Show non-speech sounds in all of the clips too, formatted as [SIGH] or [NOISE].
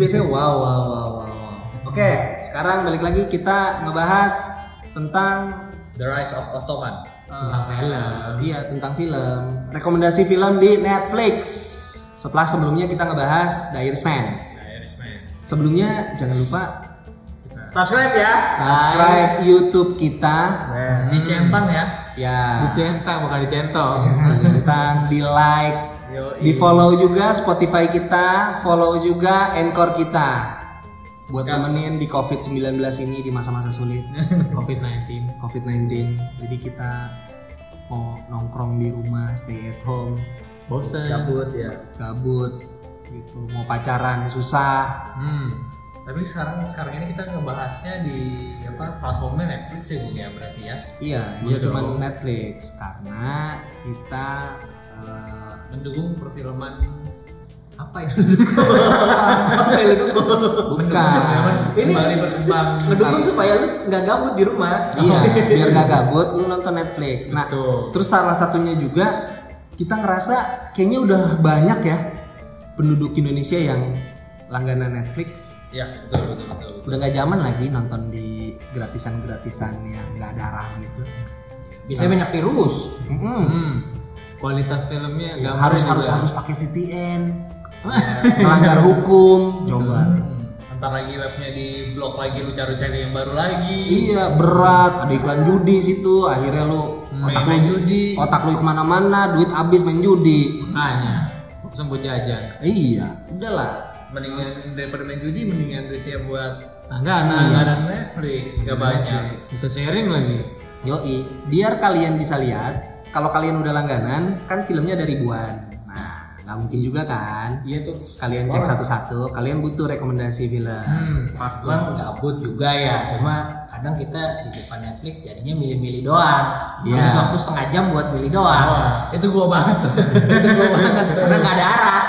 biasanya wow wow wow wow. wow. Oke, sekarang balik lagi kita ngebahas tentang The Rise of Ottoman. Tentang eh, film. Iya, tentang film. Rekomendasi film di Netflix. Setelah sebelumnya kita ngebahas The Irishman. Sebelumnya jangan lupa Subscribe ya. subscribe YouTube kita. Nah, Dicentang ya. Ya. dicentang bukan dicentong. tentang di like, Yo, di follow juga Spotify kita, follow juga Anchor kita. Buat temenin di COVID-19 ini di masa-masa sulit. [LAUGHS] COVID-19. COVID-19. Jadi kita mau nongkrong di rumah, stay at home, Bosen. Gabut ya. gabut gitu, mau pacaran susah. Hmm. Tapi sekarang sekarang ini kita ngebahasnya di apa platformnya Netflix ya Bung ya berarti ya. Iya, Iya cuma. Netflix karena kita eh, Mendukung perfilman Apa ya? apa ya lu? bukan. Ini- kembali berkembang. Ngedukung supaya lu nggak gabut di rumah. Iya, [LAUGHS] biar gak gabut lu nonton Netflix. Nah, Betul. terus salah satunya juga kita ngerasa kayaknya udah banyak ya penduduk Indonesia yang langganan Netflix. Ya betul betul betul. betul. Udah nggak zaman lagi nonton di gratisan-gratisan yang nggak ada arah gitu. Biasanya banyak virus. Hmm. Kualitas filmnya nggak harus juga. harus harus pakai VPN. [LAUGHS] Melanggar hukum. Coba. Hmm. Ntar lagi webnya di blok lagi lu cari-cari yang baru lagi. Iya berat, ada iklan judi situ, akhirnya lu otak Main lu judi. otak lu ke mana-mana, duit habis main judi. Makanya. Sembuh jajan. Iya, udahlah. Mendingan daripada main judi, mendingan duitnya buat Langganan. langganan Netflix. Gak banyak. Bisa sharing lagi. Yoi, biar kalian bisa lihat, kalau kalian udah langganan, kan filmnya ada ribuan. Nah, nggak mungkin juga kan? Iya tuh. Kalian cek satu-satu, kalian butuh rekomendasi film. Hmm. Pas Cuman gabut juga ya, cuma kadang kita di depan Netflix jadinya milih-milih doang. Habis waktu setengah jam buat milih doang. Wah, itu gua banget. [LAUGHS] itu gua banget. Karena nggak ada arah.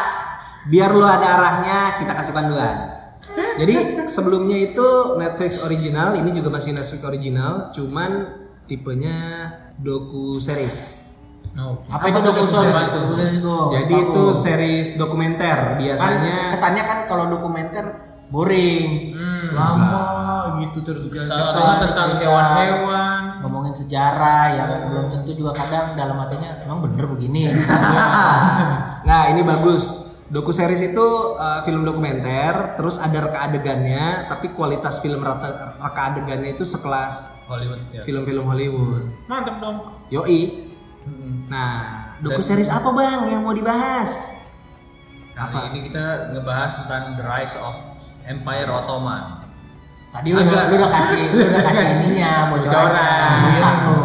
Biar lu ada arahnya, kita kasih panduan. Jadi sebelumnya itu Netflix original, ini juga masih Netflix original, cuman tipenya doku series. Oh. Apa, itu doku series? Itu. Jadi itu series dokumenter kan biasanya. kesannya kan kalau dokumenter boring. Hmm, lama gitu terus jalan tentang cerita. hewan-hewan, ngomongin sejarah yang belum tentu juga kadang dalam hatinya emang bener begini. [LAUGHS] Nah ini bagus. Doku series itu uh, film dokumenter, terus ada reka adegannya, tapi kualitas film rata, reka adegannya itu sekelas Hollywood ya. film-film Hollywood. Mantap dong. Yoi. Hmm. Nah, doku series apa bang yang mau dibahas? Kali Apa? ini kita ngebahas tentang The Rise of Empire Ottoman. Tadi lu udah, lu udah kasih, lu udah kasih [LAUGHS] ininya, bocoran, rusak lu.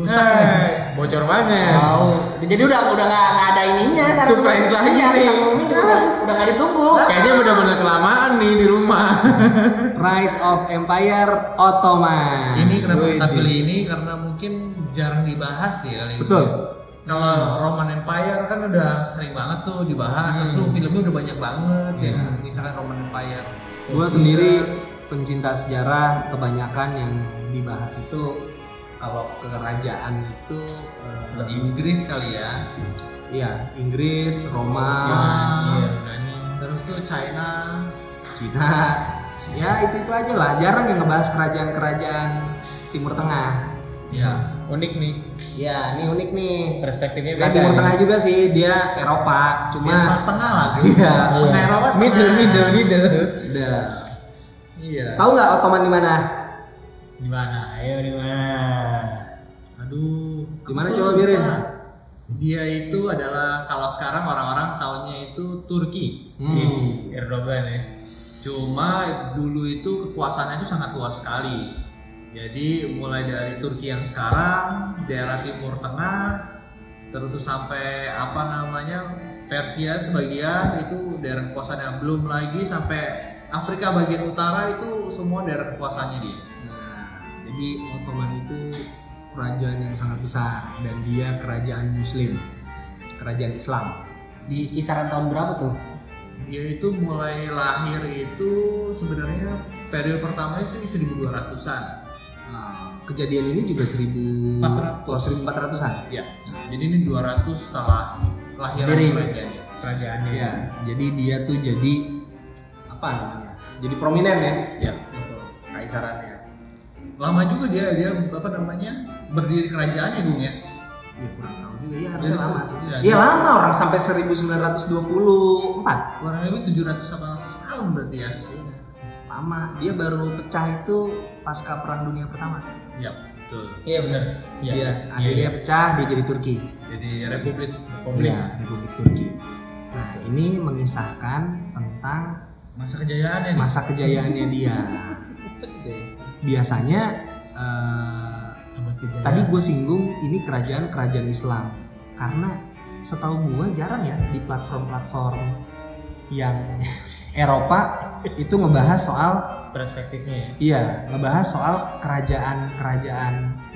Rusak. Bocor banget. Tahu. Jadi udah udah nggak ada ininya karena Surprise udah, lagi iya, ini udah udah nggak ditunggu. Kayaknya benar-benar kelamaan nih di rumah. [LAUGHS] Rise of Empire Ottoman. Ini kenapa Wih, kita pilih ini karena mungkin jarang dibahas nih kali ini. Betul. Kalau Roman Empire kan udah sering banget tuh dibahas, terus tuh filmnya udah banyak banget yang misalkan Roman Empire. Gua sendiri pencinta sejarah kebanyakan yang dibahas itu kalau kerajaan itu eh, Inggris kali ya. iya Inggris, Roma, Iya, Terus tuh China. Cina. Ya itu itu aja lah. Jarang yang ngebahas kerajaan-kerajaan Timur Tengah. Ya. Unik nih. Ya, ini unik nih. Perspektifnya beda. Timur nih. Tengah juga sih, dia Eropa. Cuma Ya setengah setengah lah. Iya. Setengah Eropa, setengah. Middle, middle, middle. Iya. Tahu nggak Ottoman di mana? Di mana? Ayo di mana? Aduh. Gimana coba biarin? Dia itu adalah kalau sekarang orang-orang taunya itu Turki. Hmm. Erdogan ya. Cuma dulu itu kekuasaannya itu sangat luas sekali. Jadi mulai dari Turki yang sekarang, daerah Timur Tengah, terus sampai apa namanya Persia sebagian itu daerah kekuasaan yang belum lagi sampai Afrika bagian utara itu semua daerah kekuasaannya dia. Jadi Ottoman itu kerajaan yang sangat besar dan dia kerajaan Muslim, kerajaan Islam. Di kisaran tahun berapa tuh? Dia itu mulai lahir itu sebenarnya periode pertamanya sih 1200-an. Nah, kejadian ini juga 1400 oh, 1400-an. Ya. Jadi ini 200 setelah kelahiran Dari- kerajaannya. Kerajaannya. Ya, jadi dia tuh jadi apa namanya? Jadi prominen ya. Ya. Untuk kaisarannya. Lama juga dia dia apa namanya berdiri kerajaannya Gung ya. Ya kurang tahu juga ya harusnya lama sih. iya, Iya dia- lama orang sampai 1924. Kurang lebih 700 800 tahun berarti ya. Lama. Dia baru pecah itu pasca Perang Dunia Pertama. Ya, betul. Iya benar. Dia akhirnya pecah dia jadi Turki. Jadi Republik Republik. Iya, Republik Turki. Nah, ini mengisahkan tentang masa kejayaannya masa kejayaannya dia. Biasanya eh, tadi gue singgung ini kerajaan kerajaan Islam karena setahu gue jarang ya di platform-platform yang [LAUGHS] Eropa itu ngebahas soal perspektifnya ya. iya ngebahas soal kerajaan-kerajaan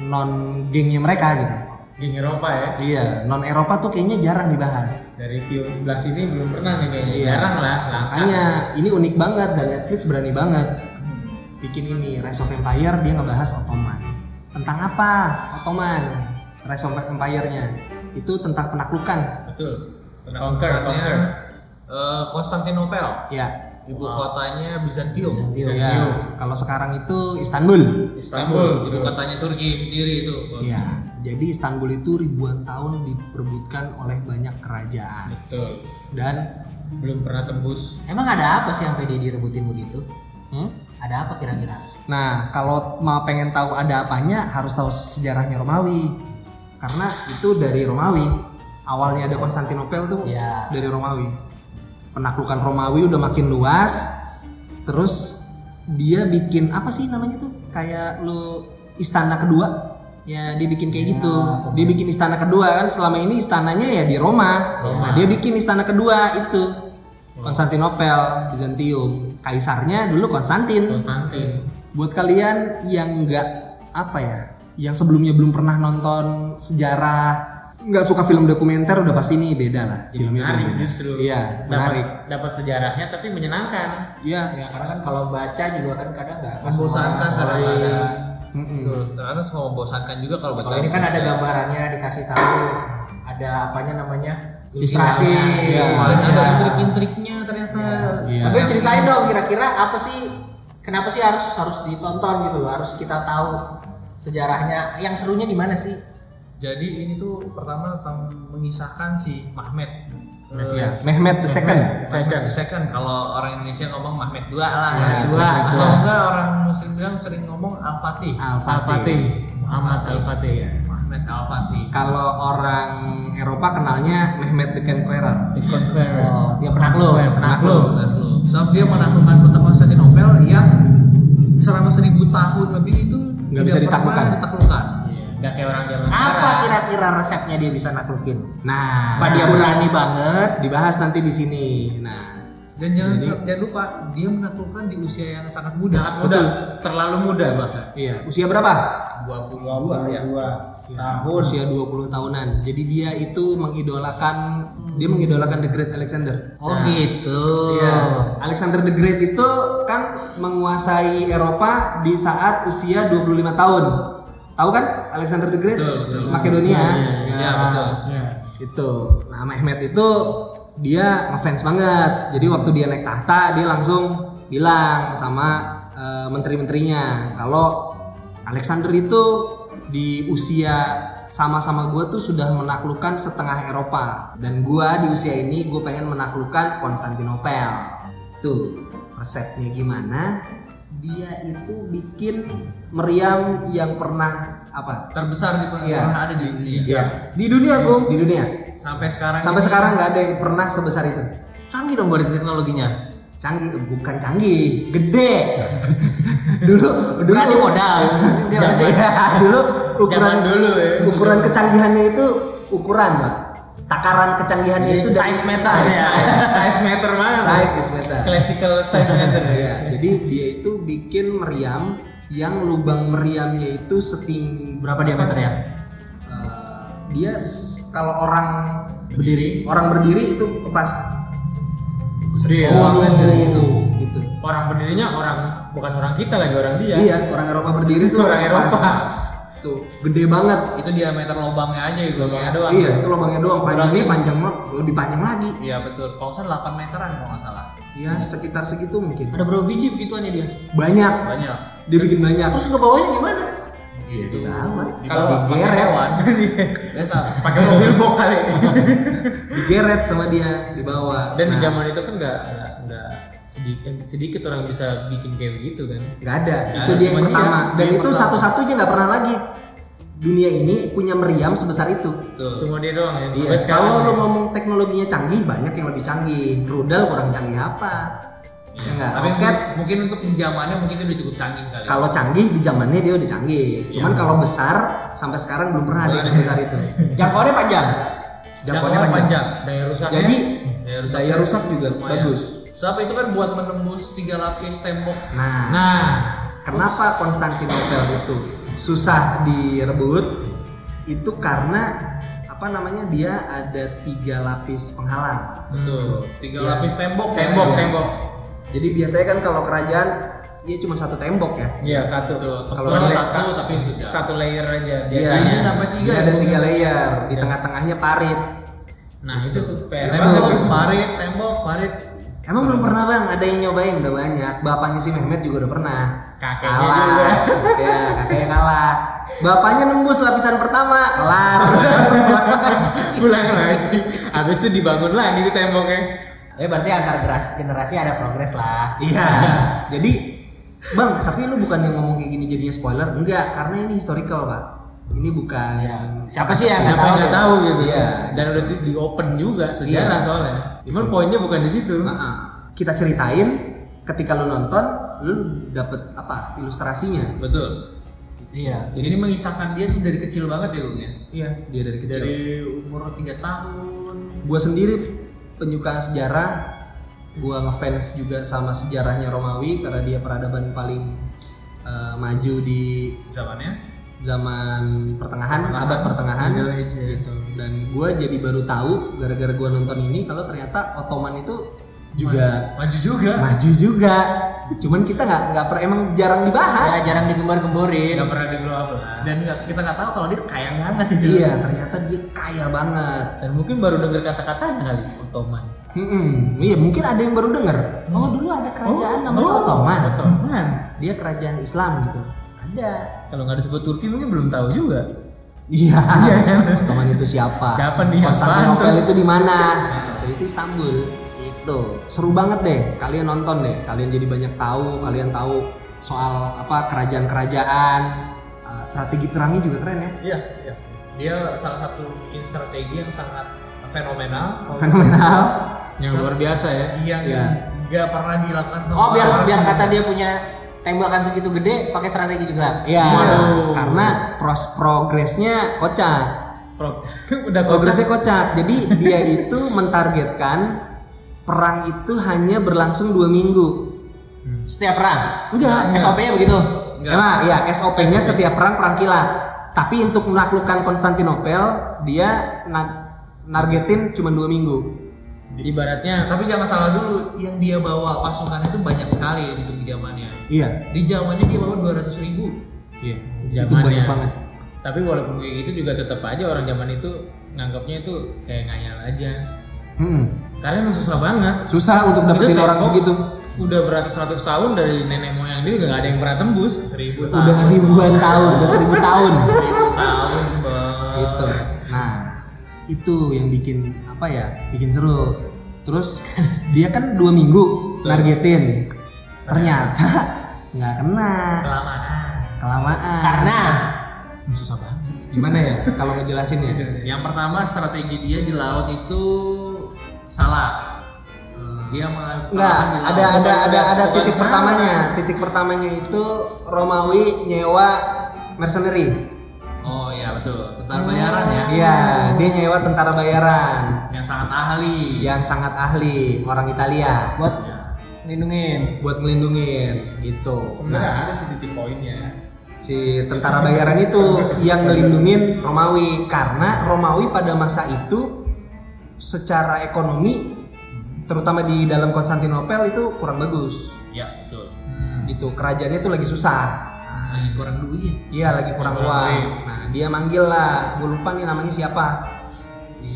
non gengnya mereka gitu. Geng Eropa ya. Iya, non Eropa tuh kayaknya jarang dibahas. Dari view sebelah sini belum pernah nih kayaknya. Iya. Jarang lah. langka. Makanya ini unik banget dan Netflix berani banget bikin ini Rise of Empire dia ngebahas Ottoman. Tentang apa? Ottoman. Rise of Empire-nya itu tentang penaklukan. betul. Conquer, Conquer. eh, Konstantinopel. Ya. Ibu kotanya Bizantium. Bizantium. Ya. Kalau sekarang itu Istanbul. Istanbul. Ibu kotanya Turki sendiri itu. Ya. Jadi Istanbul itu ribuan tahun diperebutkan oleh banyak kerajaan Betul. dan Belum pernah tembus. Emang ada apa sih sampai dia direbutin begitu? hmm? Ada apa kira-kira? Nah, kalau mau pengen tahu ada apanya, harus tahu sejarahnya Romawi. Karena itu dari Romawi. Awalnya ada Konstantinopel tuh Iya. dari Romawi. Penaklukan Romawi udah makin luas. Terus dia bikin apa sih namanya tuh? Kayak lu istana kedua. Ya, dia bikin kayak Ya, gitu. apa- Dia bikin istana kedua kan selama ini istananya ya di Roma. Roma. Nah, dia bikin istana kedua itu. Konstantinopel, Bizantium. Kaisarnya dulu Konstantin Konstantin. buat kalian yang nggak apa ya yang sebelumnya belum pernah nonton sejarah nggak suka film dokumenter udah pasti ini beda lah Jadi filmnya menarik beda. justru. iya menarik Dapat, sejarahnya tapi menyenangkan. iya Ya karena kan kalau baca juga kan kadang nggak Membosankan orang. kadang-kadang. Mm-mm. Betul. Kadang sama membosankan juga kalau baca. Kalau ini kan ada gambarannya dikasih tahu, ada apanya namanya ilustrasi. Iya. Soalnya Iya. ada intrik-intriknya ternyata. Iya. Tapi ceritain dong kira-kira apa sih kenapa sih harus harus ditonton gitu loh, harus kita tahu sejarahnya. Yang serunya di mana sih? Jadi ini tuh pertama tentang mengisahkan si Mahmed. Eh, Iya. Mehmet the second Second. second. Kalau orang Indonesia ngomong Mahmed dua lah. Ya, dua. Atau dua. enggak orang Muslim bilang sering ngomong Al Fatih. Al-Fatih Muhammad Al-Fatih. Mahmed Al Fatih. kalau orang Eropa kenalnya Mehmet the Conqueror The Conqueror. Oh, dia penakluk. Penakluk. Betul. Sebab dia menaklukkan kota Konstantinopel yang selama seribu tahun lebih itu Nggak tidak bisa pernah ditaklukkan. ditaklukkan. Iya. Nggak kayak orang zaman Apa sekarang. kira-kira resepnya dia bisa naklukin? nah Apa dia itu berani banget? dibahas nanti di sini nah Dan jangan Jadi- jangan lupa dia menaklukkan di usia yang sangat muda. Sangat muda. Terlalu muda bahkan. iya usia berapa 22 ya. tahun usia 20 tahunan jadi dia itu mengidolakan dia mengidolakan the Great Alexander Oh Nah, gitu. Iya, Alexander the Great itu kan menguasai Eropa di saat usia 25 tahun. Tahu kan Alexander the Great? Betul, betul. Makedonia. Iya, betul. Iya. Itu. Nah, Mehmet itu dia ngefans banget. Jadi waktu dia naik tahta, dia langsung bilang sama eh, menteri-menterinya kalau Alexander itu di usia sama-sama gue tuh sudah menaklukkan setengah Eropa dan gue di usia ini gue pengen menaklukkan Konstantinopel tuh resepnya gimana dia itu bikin meriam yang pernah apa Terbesar di pernah Iya. pernah ada di dunia. ya di dunia gue di dunia Sampai sekarang sampai sekarang nggak ada yang pernah sebesar itu Canggih dong berarti teknologinya. canggih bukan canggih gede [LAUGHS] dulu dulu Berani modal. Dia masih Ya, dulu ukuran Zaman dulu ya. ukuran kecanggihannya itu ukuran Pak. takaran kecanggihannya itu size meter ya. [LAUGHS] Size meter mana? size is meter Classical size meter ya. [LAUGHS] Iya, jadi dia itu bikin meriam yang lubang meriamnya itu setinggi Berapa diameternya? Eh, dia s- kalau orang Berdiri. orang berdiri itu pas Iya. Oh, dari itu gitu. Orang berdirinya orang bukan orang kita lagi orang dia. Iya, orang Eropa berdiri tuh Orang pas. Eropa. Tuh, gede banget. Itu diameter lubangnya aja ya. Lubangnya ya. doang. Iya, itu lubangnya doang. Panjangnya panjang banget, lebih panjang lagi. Iya betul. Kalau salah 8 meteran kalau nggak salah. Ya, sekitar segitu mungkin. Ada berapa biji begituannya dia? Banyak. Banyak. Dia bikin banyak. Terus ngebawanya gimana? Iya, tidak aman. Di Kalau bawah digeret. hewan. [LAUGHS] Biasa. Pakai mobil box kali. [LAUGHS] Digeret sama dia di bawah. Dan di Nah, zaman itu kan nggak nggak nggak sedikit sedikit orang bisa bikin kayak begitu kan. nggak ada. Nggak itu ada, dia yang pertama. dia- Dan dia yang itu pertama. satu-satunya nggak pernah lagi. Dunia ini punya meriam sebesar itu. Tuh. Cuma dia doang ya. Iya, kalau ya. lu ngomong teknologinya canggih, banyak yang lebih canggih. Rudal kurang canggih apa? Ya enggak, Tapi roket mungkin, mungkin untuk di zamannya mungkin itu udah cukup canggih kali. kalau canggih di zamannya dia udah canggih. Cuman kalau besar sampai sekarang belum pernah ada yang sebesar itu. Jangkauannya panjang. Jangkauannya panjang. panjang. daya rusaknya Jadi Daya rusak. daya rusak juga Lumayan. bagus. Sebab itu kan buat menembus tiga lapis tembok. Nah, nah kenapa Konstantinopel itu susah direbut? Itu karena apa namanya dia ada tiga lapis penghalang. Betul. Tiga Iya. lapis tembok. tembok ya. tembok. Jadi biasanya kan kalau kerajaan dia cuma satu tembok ya. Iya satu. Kalau layer- satu tapi sudah. Satu layer aja Iya, biasanya. ini sampai tiga ya, ada Bu? tiga layer. Di tengah-tengahnya parit. Nah itu tuh PR Tembok, parit, tembok, parit. Emang belum pernah bang, ada yang nyobain udah banyak. Bapaknya si Mehmet juga udah pernah. Kakeknya kalah. juga. Ya, kakeknya kalah. Bapaknya nembus lapisan pertama, kelar. [LAUGHS] Pulang lagi. Habis itu dibangun lagi di temboknya. Eh berarti antar generasi, generasi ada progres lah. Iya. [LAUGHS] Jadi, bang, tapi lu bukan yang ngomong kayak gini jadinya spoiler? Enggak, karena ini historical pak. Ini bukan. Iya. Siapa sih yang Siapa tahu? yang nggak ya? tahu gitu Iya. Dan udah di, di open juga sejarah Iya. soalnya. Cuman poinnya bukan di situ. Nah, kita ceritain ketika lu nonton, lu dapet apa? Ilustrasinya. Betul. Iya. Jadi ini mengisahkan dia tuh dari kecil banget ya, Bung ya. Iya, dia dari kecil. Dari umur 3 tahun. Gua sendiri penyuka sejarah, gua ngefans juga sama sejarahnya Romawi karena dia peradaban paling eh, maju di zamannya. zaman pertengahan, Pertengahan. abad pertengahan Middle Age, ya. gitu. Dan gua jadi baru tahu gara-gara gua nonton ini kalau ternyata Ottoman itu juga maju juga. maju juga. Cuman kita nggak nggak per emang jarang dibahas. Ya jarang digembar-gemborin. Nggak pernah di blow up lah. Dan nggak- kita nggak tahu kalau dia kaya banget itu. Iya, ternyata dia kaya banget. Dan mungkin baru dengar kata-katanya kali Ottoman. Hmm, iya mungkin ada yang baru dengar. Oh dulu ada kerajaan namanya Ottoman. Ottoman. Dia kerajaan Islam gitu. Ada. Kalau nggak disebut Turki mungkin belum tahu juga. Iya. Ottoman itu siapa? Siapa nih yang Konstantinopel itu di mana? Itu Istanbul. Itu seru banget deh. Kalian nonton deh. Kalian jadi banyak tahu. Kalian tahu soal apa kerajaan-kerajaan. Uh, strategi perangnya juga keren ya. Iya, iya. Dia salah satu bikin strategi yang sangat fenomenal. Fenomenal. [LAUGHS] Yang luar biasa ya. Yang Iya. nggak pernah dilakukan sama Oh biar biar kata dia punya tembakan segitu gede pakai strategi juga. Iya. Waduh. Karena pros progresnya kocak. Pro, [LAUGHS] udah Progresnya kocak. kocak. Jadi dia itu mentargetkan perang itu hanya berlangsung dua minggu. Setiap perang. Enggak. SOP-nya begitu. Enggak. Nah, ya SOP-nya setiap perang perang kilat. Tapi untuk menaklukkan Konstantinopel, dia na- nargetin cuma dua minggu. Ibaratnya Tapi jangan salah dulu, yang dia bawa pasukan itu banyak sekali itu di zamannya. Iya. Di zamannya dia bawa 200 ribu. Iya. Itu banyak banget. tapi walaupun kayak gitu juga tetap aja orang zaman itu nganggapnya itu kayak ngayal aja. Hmm. Karena emang susah banget. Susah untuk dapetin Itu orang segitu. Udah beratus-ratus tahun dari nenek moyang dia nggak ada yang pernah tembus. Seribu Udah ribuan tahun, udah seribu [LAUGHS] tahun. Seribu tahun, Bang. gitu. Nah, itu yang bikin apa ya? Bikin seru. Terus [LAUGHS] dia kan dua minggu nargetin. Ternyata [LAUGHS] nggak kena. Kelamaan. Kelamaan. Karena Susah banget. gimana ya kalau ngejelasin ya? Yang pertama strategi dia di laut itu salah. Dia Enggak, mengalahkan di laut. ada ada ada ada titik sama. pertamanya. Titik pertamanya itu Romawi nyewa mercenary. Oh iya betul, tentara bayaran ya. Iya, dia nyewa tentara bayaran Yang sangat ahli. yang sangat ahli, orang Italia buat lindungin. buat melindungin gitu. Nah, Sebenarnya ada sih titik poinnya. si tentara bayaran itu yang ngelindungin Romawi karena Romawi pada masa itu secara ekonomi terutama di dalam Konstantinopel itu kurang bagus Ya betul. gitu kerajaannya itu lagi susah lagi kurang duit Iya lagi kurang uang. duit. Nah dia manggil lah, gue lupa nih namanya siapa.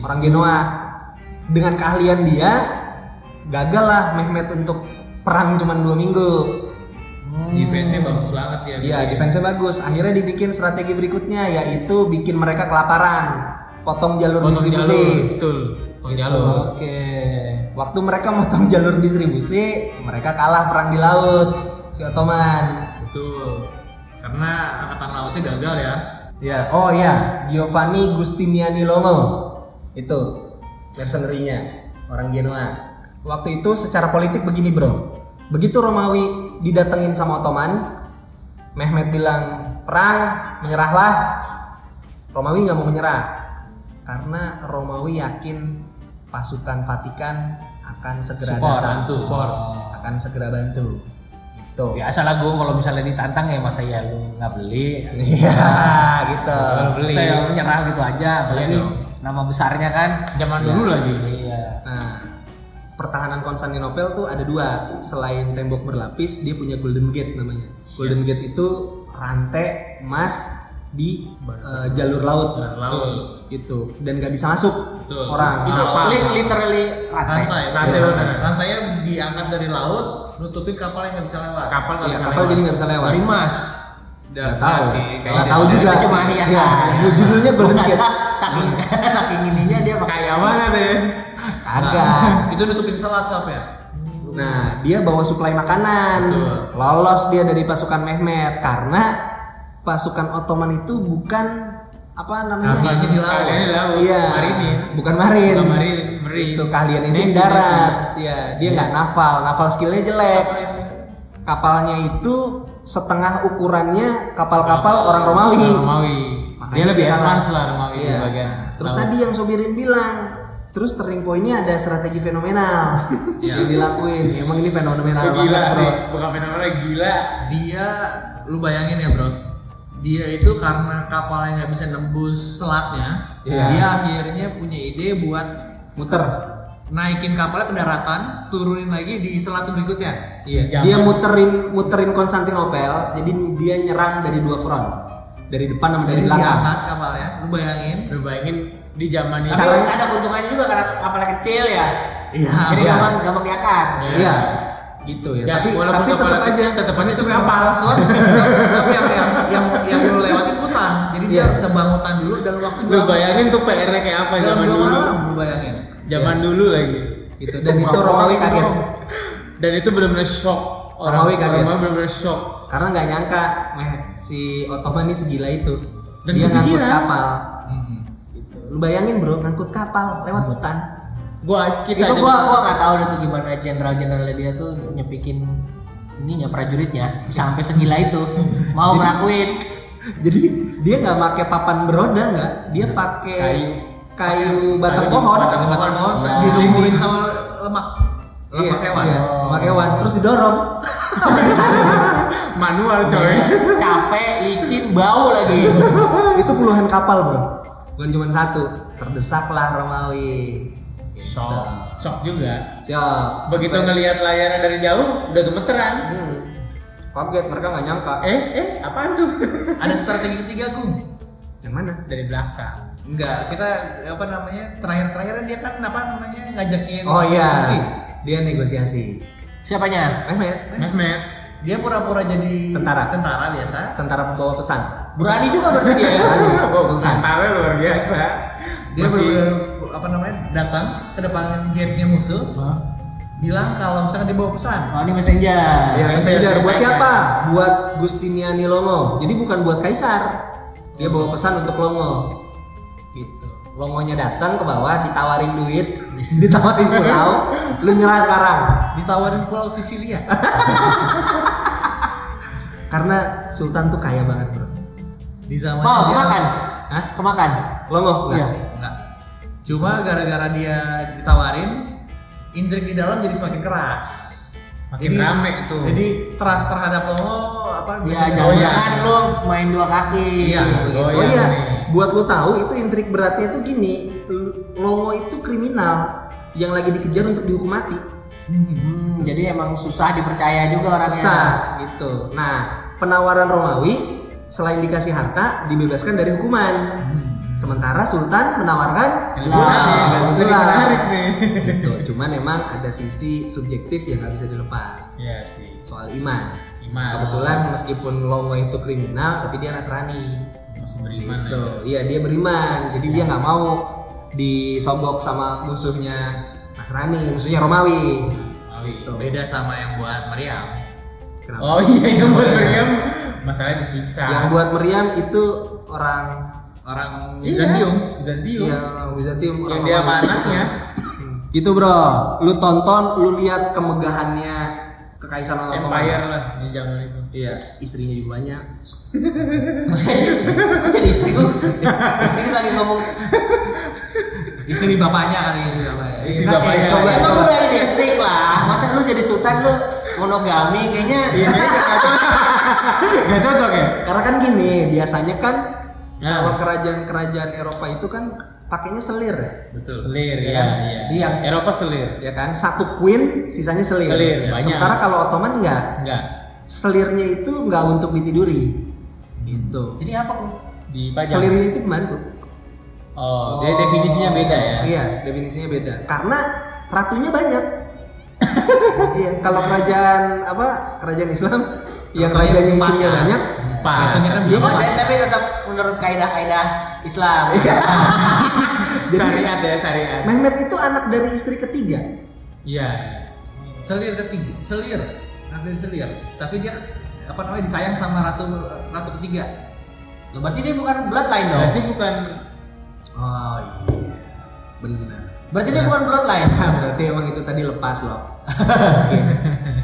Orang Genoa. Dengan keahlian dia, gagal lah Mehmet untuk perang cuma dua minggu. defense-nya bagus banget ya Iya, defense-nya bagus. Akhirnya dibikin strategi berikutnya yaitu bikin mereka kelaparan, potong jalur Potong distribusi. jalur, betul. Gitu. jalur. Oke. Waktu mereka motong jalur distribusi, mereka kalah perang di laut si Ottoman. betul karena angkatan lautnya gagal ya Ya, oh iya, Giovanni Giustiniani Longo. Itu mercenary-nya, orang Genoa. Waktu itu secara politik begini, Bro. Begitu Romawi didatengin sama Ottoman, Mehmet bilang, "Perang, menyerahlah." Romawi nggak mau menyerah. Karena Romawi yakin pasukan Vatikan akan segera Support, datang. bantu, support. Akan segera bantu. Gitu. Biasa lah gue kalau misalnya ditantang ya masa ya lu nggak beli. Iya, [LAUGHS] gitu. Beli. Saya menyerah gitu aja, apalagi Iya dong. nama besarnya kan. Zaman Iya. dulu lagi. Iya. Nah, pertahanan Konstantinopel tuh ada dua. Selain tembok berlapis, dia punya Golden Gate namanya. Golden Gate itu rantai emas di eh, jalur laut. Jalur laut. Itu dan nggak bisa masuk Betul. orang. Itu Apa? li- literally rantai. rantai Rantai betul. benar. rantainya diangkat dari laut nutupin kapal yang nggak bisa lewat Kapal nggak Iya, bisa kapal lewat. jadi nggak bisa lewat. Dari Mas. Nggak Nggak tahu. sih Nggak kayaknya tahu dari- juga. Itu cuma hiasan. Iya, judulnya Golden Gate. saking [LAUGHS] saking ininya dia Kayak banget ya. Agak. itu nutupin selat sap ya Nah, dia bawa suplai makanan. Betul. Lolos dia dari pasukan Mehmet karena pasukan Ottoman itu bukan apa namanya? Keahliannya di laut. Keahliannya di laut. Iya. Bukan marin. Bukan marin, marin. Itu keahlian itu di Navy, darat. Iya, dia nggak naval. Naval skillnya jelek. Kapalnya itu setengah ukurannya kapal-kapal orang Romawi. Orang Romawi. Makanya Dia lebih advance lah Romawi di Iya. bagian. Terus laut. tadi yang Sobirin bilang, terus turning point-nya ada strategi fenomenal [LAUGHS] Iya. yang dilakuin. Emang ini fenomenal Itu banget, gila bro. sih. Bukan fenomena gila. dia lu bayangin ya bro dia itu karena kapalnya nggak bisa nembus selatnya Iya. dia akhirnya punya ide buat Muter. naikin kapalnya ke daratan turunin lagi di selat berikutnya Iya. Dia muterin muterin Konstantinopel, jadi dia nyerang dari dua front. Dari depan sama dari jadi belakang. diangkat kapalnya lu bayangin Lu bayangin di zaman itu. Tapi Caranya- ada keuntungannya juga karena kapalnya kecil ya. iya Jadi iya. gampang gampang diangkat. Iya. Gitu ya. Ya, tapi walaupun tapi tetap aja aja itu kapal selat [LAUGHS] yang yang yang yang lu lewatin hutan jadi dia Iya. harus tebang hutan dulu dan waktu Lu bayangin tuh PR-nya kayak apa zaman dulu. malam lu bayangin Zaman dulu lagi. gitu dan itu Romawi kaget. Dan itu benar-benar shock. Orang Romawi kaget. Romawi benar-benar shock. Karena nggak nyangka si Ottoman ini segila itu. Dan dia ngangkut kapal. Gitu. Lu bayangin bro, ngangkut kapal lewat hutan. Gua kita itu gua gua nggak tahu deh tuh gimana jenderal-jenderalnya dia tuh nyepikin ininya prajuritnya sampai segila itu [LAUGHS] mau ngelakuin Jadi dia nggak pakai papan beroda nggak, dia pakai Kayu. kayu batang Kayu, pohon. batang Batang pohon Ya. dilumurin sama lemak Iya, lemak hewan iya, lemak hewan. Terus didorong. [LAUGHS] manual coy. capek licin bau lagi [LAUGHS] itu puluhan kapal bro, bukan cuma satu. Terdesaklah Romawi. Shock. Shock juga. Siap. Begitu Sampai- ngelihat layarnya dari jauh udah gemeteran. Hmm. Kaget mereka nggak nyangka. Eh, eh, apaan tuh? [LAUGHS] ada strategi ketiga gung Yang mana? dari belakang. enggak kita apa namanya terakhir terakhir dia kan apa namanya ngajakin Oh iya, diskusi. dia negosiasi. siapanya Mehmet, Mehmet. dia pura-pura jadi Tentara. tentara biasa tentara pembawa pesan. berani juga berarti dia ya Oh, mentalnya luar biasa. dia Masih apa namanya datang ke depan gate-nya musuh bilang kalau misalkan dia bawa pesan oh ini messenger Ya, Messenger buat siapa? Buat Gustiniani Longo. Jadi bukan buat kaisar. Dia bawa pesan untuk Longo. Gitu. Longonya datang ke bawah, ditawarin duit, [LAUGHS] ditawarin pulau, lu nyerah sekarang. ditawarin pulau Sisilia [LAUGHS] Karena Sultan tuh kaya banget, Bro. di zaman mau dia- kemakan Hah? kemakan Longo? Enggak. Iya. Cuma gara-gara dia ditawarin intrik di dalam jadi semakin keras. Makin rame tuh. jadi trust terhadap lo apa ya jangan-jangan lu main dua kaki. Iya, Oh, Oh iya buat lu tahu itu intrik beratnya tuh gini, Longo itu kriminal yang lagi dikejar untuk dihukum mati. Hmm, jadi emang susah dipercaya juga orangnya. Susah gitu. Nah, penawaran Romawi selain dikasih harta dibebaskan dari hukuman. Sementara Sultan menawarkan jadi itulah. menarik nih. gitu. Cuman emang ada sisi subjektif yang nggak bisa dilepas Iya sih. soal iman. Iman. Kebetulan meskipun Longo itu kriminal, tapi dia Nasrani. masih beriman Gitu. ya. Iya dia beriman, jadi dia nggak mau disogok sama musuhnya Nasrani, musuhnya Romawi. Oh, Gitu. Beda sama yang buat Meriam. Kenapa? Oh iya yang buat Meriam masalahnya disiksa. Yang buat meriam itu orang Orang Iya. Bizantium. Bizantium. yang Wizantium Yang orang dia anaknya. Hmm. Gitu bro, lu tonton, lu lihat kemegahannya kekaisaran Ottoman. Empire lah di zaman itu. Iya, istrinya juga banyak. [LAUGHS] Kok jadi istriku? Ini lagi ngomong Istri bapaknya kali ini bapaknya. Istri eh, bapaknya. coba Ya, emang coba. udah identik lah. Masa lu jadi sultan lu monogami kayaknya Iya, kayaknya nggak cocok. [LAUGHS] Nggak cocok ya? Karena kan gini, biasanya kan Nah. kalau kerajaan-kerajaan Eropa itu kan pakainya selir ya. Betul. Selir Iya ya, kan? iya. Yang- Eropa selir. Ya kan, satu queen, sisanya selir. Selir, Ya. banyak. Sementara kalau Ottoman enggak, Enggak. selirnya itu enggak untuk ditiduri. Gitu. Jadi apa Ku? Di pajak. Selirnya itu pembantu. Oh, dia definisinya beda ya. Iya, definisinya beda. Karena ratunya banyak. [LAUGHS] iya, kalau kerajaan apa? Kerajaan Islam yang Ratunya rajanya istrinya banyak. Empat. Ratunya kan bisa Oh, tapi tetap menurut kaidah-kaidah Islam. [LAUGHS] Jadi syariat ya, syariat. Mehmet itu anak dari istri ketiga. Iya. Selir ketiga, selir. Anak dari selir. Tapi dia apa namanya disayang sama ratu ratu ketiga. Loh, berarti dia bukan bloodline dong. Berarti bukan Oh iya, benar. Berarti dia bukan bloodline. Nah, [LAUGHS] berarti emang itu tadi lepas loh. [LAUGHS] Mungkin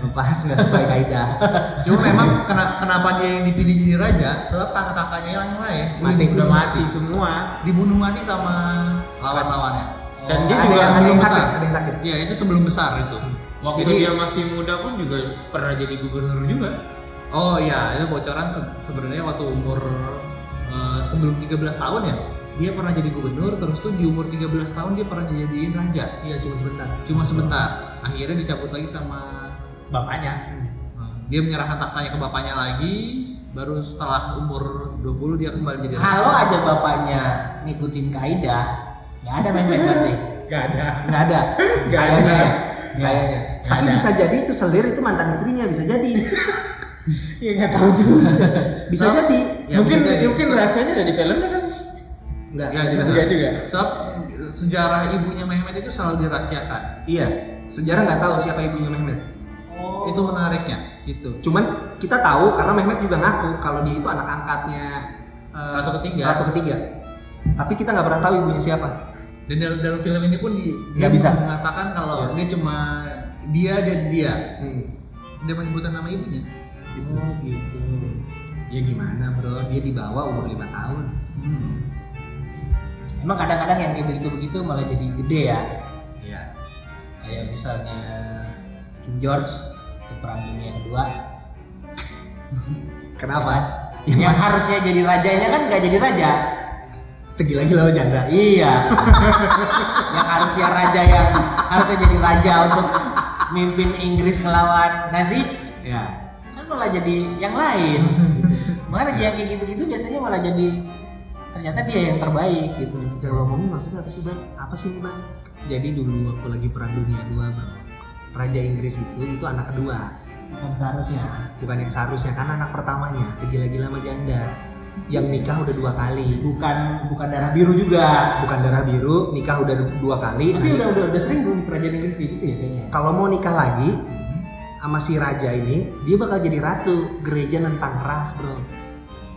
lepas nggak sesuai kaidah. [LAUGHS] Cuma memang kena, kenapa dia yang dipilih jadi raja? Sebab kakak-kakaknya yang lain Mati, udah belum mati semua. dibunuh mati sama lawan-lawannya. Dan Oh, dia ada juga yang, ada sebelum yang besar. sakit, ada yang sakit. Iya itu sebelum besar itu. waktu Jadi- dia masih muda pun juga pernah jadi gubernur juga. Oh iya itu bocoran se- sebenarnya waktu umur eh, sebelum 13 tahun ya dia pernah jadi gubernur terus tuh di umur 13 tahun dia pernah dijadiin raja Iya, cuma sebentar. cuma sebentar akhirnya dicabut lagi sama Bapaknya. dia menyerahkan tahtanya ke bapaknya lagi baru setelah umur 20 dia kembali jadi raja. Kalau ada bapaknya ngikutin kaidah, nggak ada Mehmet berarti. Gak ada. Nggak ada. Nggak ada. ya. Kayaknya. Nggak Tapi ada. bisa jadi itu selir itu mantan istrinya bisa jadi. [LAUGHS] Ya nggak tahu juga. Bisa So, jadi. Ya, mungkin bisa jadi. mungkin rahasianya ada di filmnya kan? Enggak, Nggak nggak juga. Enggak juga. Sebab sejarah ibunya Mehmet itu selalu dirahasiakan Iya. Sejarah nggak tahu siapa ibunya Mehmet. Oh. itu menariknya Gitu. Cuman kita tahu karena Mehmet juga ngaku kalau dia itu anak angkatnya eh, Ratu ketiga. Ratu ketiga. Tapi kita nggak pernah tahu ibunya siapa. dan dalam, dalam film ini pun di, dia bisa. mengatakan kalau Iya. dia cuma dia dan dia Hmm. dia menyebutkan nama ibunya Oh gitu. Ya gimana bro? Dia dibawa umur 5 tahun. Emang kadang-kadang yang kayak begitu-begitu malah jadi gede ya. Iya. Kayak misalnya King George di Perang Dunia Kedua. [LAUGHS] Kenapa? Ya? Yang harusnya jadi rajanya kan nggak jadi raja. Itu gila-gila lo janda. Iya. [LAUGHS] yang harusnya raja yang harusnya jadi raja untuk mimpin Inggris ngelawan Nazi Ya. kan malah jadi yang lain. Makanya yang kayak gitu-gitu biasanya malah jadi ternyata dia yang terbaik gitu. Yang lo ngomongin maksudnya apa sih bang? Apa sih bang? Jadi dulu waktu lagi perang dunia dua bro, Raja Inggris itu itu anak kedua, Bukan seharusnya. bukan yang seharusnya karena anak pertamanya tergila-gila sama janda, yang nikah udah dua kali, Bukan bukan darah biru juga. bukan darah biru, nikah udah dua kali. Tapi Nah, udah udah udah sering di kerajaan Inggris kayak gitu ya kayaknya. kalau mau nikah lagi sama si raja ini, dia bakal jadi ratu. Gereja nentang keras bro.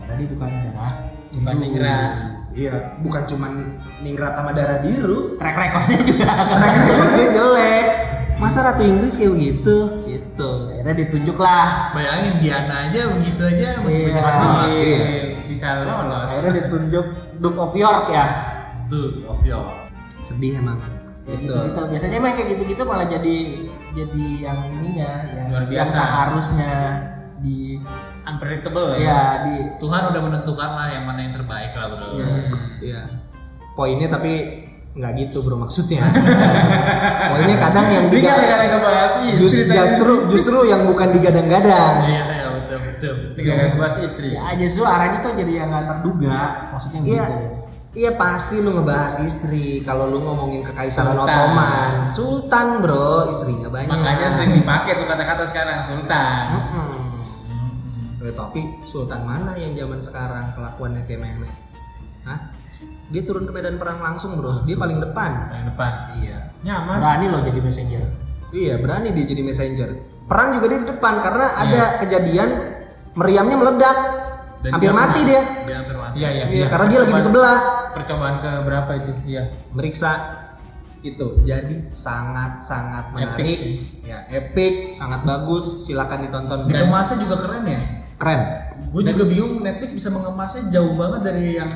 Karena dia bukan darah. Bukan ningrat. Iya, bukan cuman ningrat sama darah biru, Track recordnya juga agak dia jelek. Masa ratu Inggris kayak begitu? Gitu. Akhirnya ditunjuk lah. bayangin Diana aja begitu aja masih Iya. banyak masalah Iya. bisa lolos. Akhirnya ditunjuk Duke of York ya. tuh of York Sedih emang. Ya Gitu. gitu, Biasanya emang kayak gitu-gitu malah jadi jadi yang ininya yang, Luar yang biasa. seharusnya di Unpredictable ya ya. di Tuhan udah menentukan lah yang mana yang terbaik lah bro Iya. Iya. Poinnya tapi nggak gitu bro maksudnya. [LAUGHS] Poinnya kadang yang Ini diga- gara-gara ngebahas just- istri tadi. justru justru yang bukan digadang-gadang. iya iya betul betul Betul. Ini gak bahas istri. Ya justru arahnya tuh jadi yang nggak terduga, maksudnya Iya. gitu. Iya pasti lu ngebahas istri kalau lu ngomongin kekaisaran Sultan. Ottoman. Sultan bro, istrinya banyak. Makanya sering dipakai tuh kata-kata sekarang Sultan. Mm-mm. Eh, tapi Sultan mana yang zaman sekarang kelakuannya kayak Mehmet? Dia turun ke medan perang langsung bro, dia paling depan. Yang depan. Iya. Nyaman. Berani loh jadi messenger. Iya berani dia jadi messenger. Perang juga dia di depan karena ada kejadian meriamnya meledak, Dan hampir dia mati dia. Dia hampir mati. Iya, iya. Iya, karena dia lagi di sebelah. Percobaan ke berapa itu? Iya. meriksa itu jadi sangat sangat menarik Epic. ya epic sangat bagus silakan ditonton Dikemasnya juga keren ya. keren Gue juga bingung Netflix bisa mengemasnya jauh banget dari yang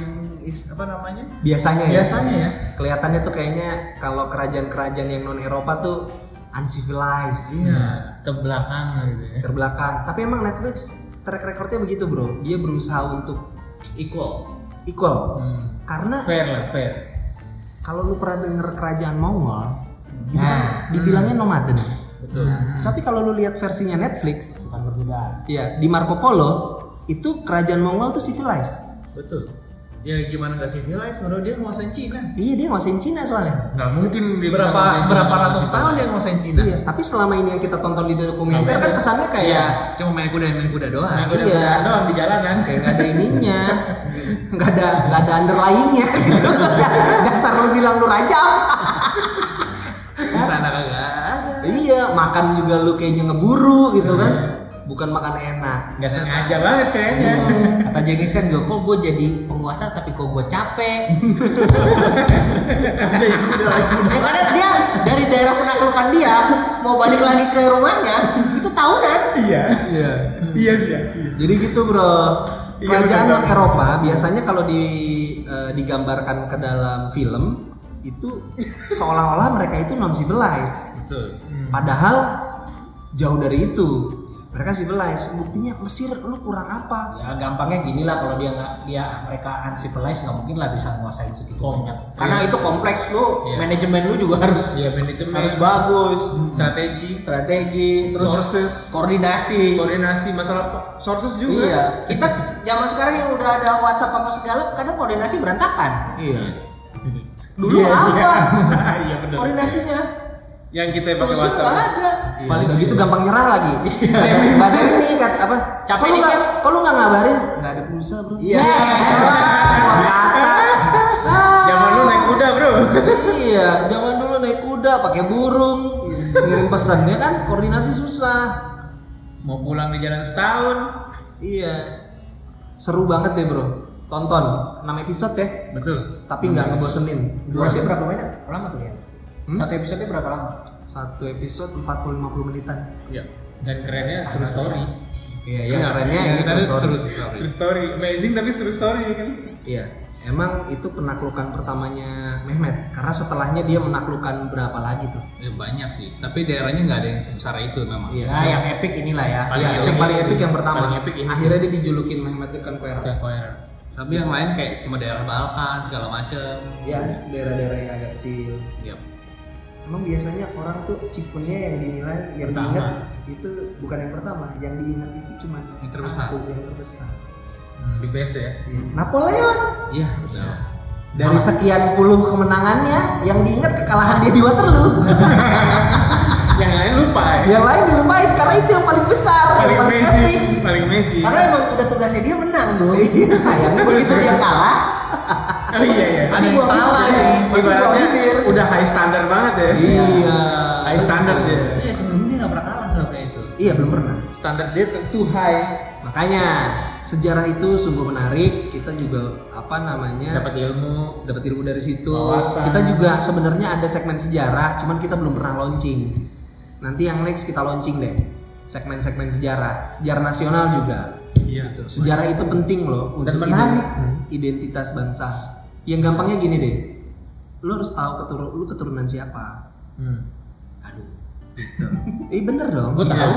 is, apa namanya? biasanya ya Biasanya ya. kelihatannya tuh kayaknya kalau kerajaan-kerajaan yang non Eropa tuh uncivilized Iya. Ke belakang gitu ya. terbelakang tapi emang Netflix track recordnya begitu bro dia berusaha untuk Equal. equal Hmm. karena Fair lah, fair. kalau lu pernah denger kerajaan Mongol itu Nah. kan dibilangnya nomaden Betul. Hmm. tapi kalau lu lihat versinya Netflix Bukan berbeda. Iya, di Marco Polo itu kerajaan Mongol tuh civilized. Betul. Ya gimana nggak civilized? Menurut dia nguasain Cina. Iya, dia nguasain Cina soalnya. Nggak mungkin dia Berapa berapa ratus tahun dia nguasain Cina? Iya, tapi selama ini yang kita tonton di dokumenter kan kesannya kayak Cuma main kuda main kuda doang. Nah, udah Iya. doang di jalanan. kayak nggak ada ininya, [LAUGHS] nggak ada nggak ada underlyingnya. gitu. [LAUGHS] Dasar lu bilang lu raja apa? Di sana kagak ada. Iya, makan juga lu kayaknya ngeburu gitu kan. Bukan makan enak. Nggak sengaja banget kayaknya. Kata Jengis kan gue kok gue jadi penguasa tapi kok gue capek. [LAUGHS] Ya karena dia dari daerah penaklukan dia mau balik lagi ke rumahnya itu tahunan. Iya. Iya. Iya, iya. Jadi gitu bro. Iya, Kerajaan non Eropa biasanya kalau di eh, digambarkan ke dalam film itu seolah-olah mereka itu non civilized. Betul. Padahal jauh dari itu. Mereka civilized. Buktinya Mesir lu kurang apa? Ya gampangnya gini lah kalau dia nggak dia mereka uncivilized nggak mungkin lah bisa nguasain segitu Kom- banyak. Karena iya. itu kompleks lu, Iya. manajemen lu juga harus Iya, manajemen. harus bagus, Strategi. strategi, terus Sources. koordinasi. Koordinasi masalah sources juga. Iya, kita zaman sekarang yang udah ada WhatsApp apa segala, kadang koordinasi berantakan. Iya. Dulu Iya, apa? [LAUGHS] iya. Iya benar. Koordinasinya Yang kita pakai WhatsApp. ada. Iya, Paling begitu gampang nyerah lagi. Gak ada ini kan apa? Capek Kok lu nggak? Kok lu nggak ngabarin? Gak ada pulsa bro. Iya. Kata. [LAUGHS] Zaman lu naik kuda, Bro. iya, zaman dulu naik kuda pakai burung, ngirim pesan ya kan, koordinasi susah. Mau pulang di jalan setahun. Iya, seru banget deh bro. Tonton 6 episode ya, Betul. tapi nggak ngebosenin. Durasi berapa banyak? Lama tuh ya? Hmm? Satu episode berapa lama? Satu episode 40-50 menitan. Iya. Dan kerennya true story. Iya, yang kerennya ini tadi terus terus story. story. True story. Amazing tapi true story kan. Iya, emang itu penaklukan pertamanya Mehmet. Karena setelahnya dia menaklukkan berapa lagi tuh? Ya banyak sih. Tapi daerahnya nggak ada yang sebesar itu memang. Iya. Ya, yang epic inilah ya. Paling Iya, epic yang paling ini. epic yang pertama. Paling epic ini. Akhirnya dia dijulukin Mehmet the Conqueror. Tapi yang lain kayak cuma daerah Balkan segala macem. Ya, daerah-daerah yang agak kecil. Iya. Emang biasanya orang tuh achievementnya yang dinilai, yang Pertama. diingat itu bukan yang pertama, yang diingat itu cuma Yang terbesar. satu yang terbesar. Hmm, di best ya. Napoleon Iya betul. dari sekian puluh kemenangannya, yang diingat kekalahan dia di Waterloo. [LAUGHS] Yang lain lupa ya. yang lain dilupain karena itu yang paling besar, Paling yang paling Messi, epic. paling Messi. Karena emang udah tugasnya dia menang tuh. Iya, sayangnya Begitu dia kalah, Oh iya iya. Ada yang salah nih. Gua Ibaratnya udah high standard banget ya. Iya. High standard ya. Iya sebelumnya dia nggak pernah kalah sama kayak itu. Iya, belum pernah. Standar dia too high. Makanya sejarah itu sungguh menarik. Kita juga apa namanya? Dapat ilmu. dapat ilmu dari situ. Wawasan. Kita juga sebenarnya ada segmen sejarah, cuman kita belum pernah launching. Nanti yang next kita launching deh. Segmen-segmen sejarah, sejarah nasional juga. Iya. Sejarah itu penting loh Dan untuk menarik. iden- identitas bangsa. Yang gampangnya gini deh. Lu harus tahu keturun lu keturunan siapa. Hmm. aduh. [LAUGHS] Eh bener dong. Gue Iya. tahu.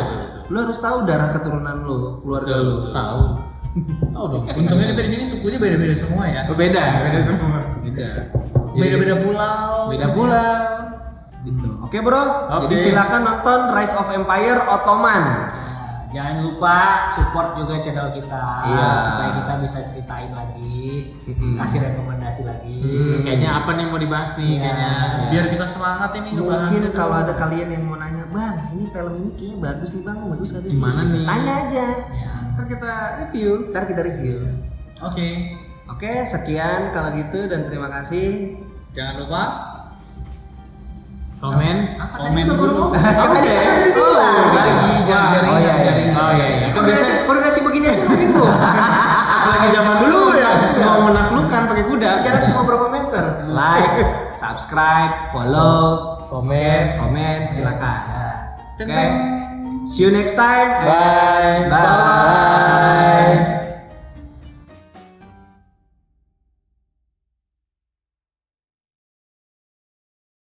Lu harus tahu darah keturunan lu, keluarga lu. Tahu. Tahu dong. Untungnya kita di sini sukunya beda-beda semua ya. Beda, beda semua. Beda. Beda-beda pulau. Beda pulau. Gitu. Oke bro, Oke. jadi silakan nonton Rise of Empire Ottoman. Jangan lupa support juga channel kita Iya. supaya kita bisa ceritain lagi, Mm-mm. kasih rekomendasi lagi. Hmm, kayaknya apa nih mau dibahas nih Iya. kayaknya. Biar kita semangat ini Mungkin kalau ada kalian yang mau nanya, bang, ini film ini kayaknya bagus nih bang, bagus kagak sih? Gimana nih? Tanya aja, Ya. Ntar kita review. ntar kita review. Oke. Oke, sekian kalau gitu dan terima kasih. Jangan lupa Komen. Apa Komen tadi dulu. Kan tadi kan udah dibilang. Lagi jangan Oh, dari iya, iya. dari Oh, iya, iya. Kan biasa koordinasi begini aja [LAUGHS] lu bingung. Apalagi zaman dulu ya mau menaklukkan pakai kuda. Jarak cuma berapa meter? like, [LAUGHS] subscribe, follow, Komen. komen, silakan. Oke. See you next time. Bye. Bye.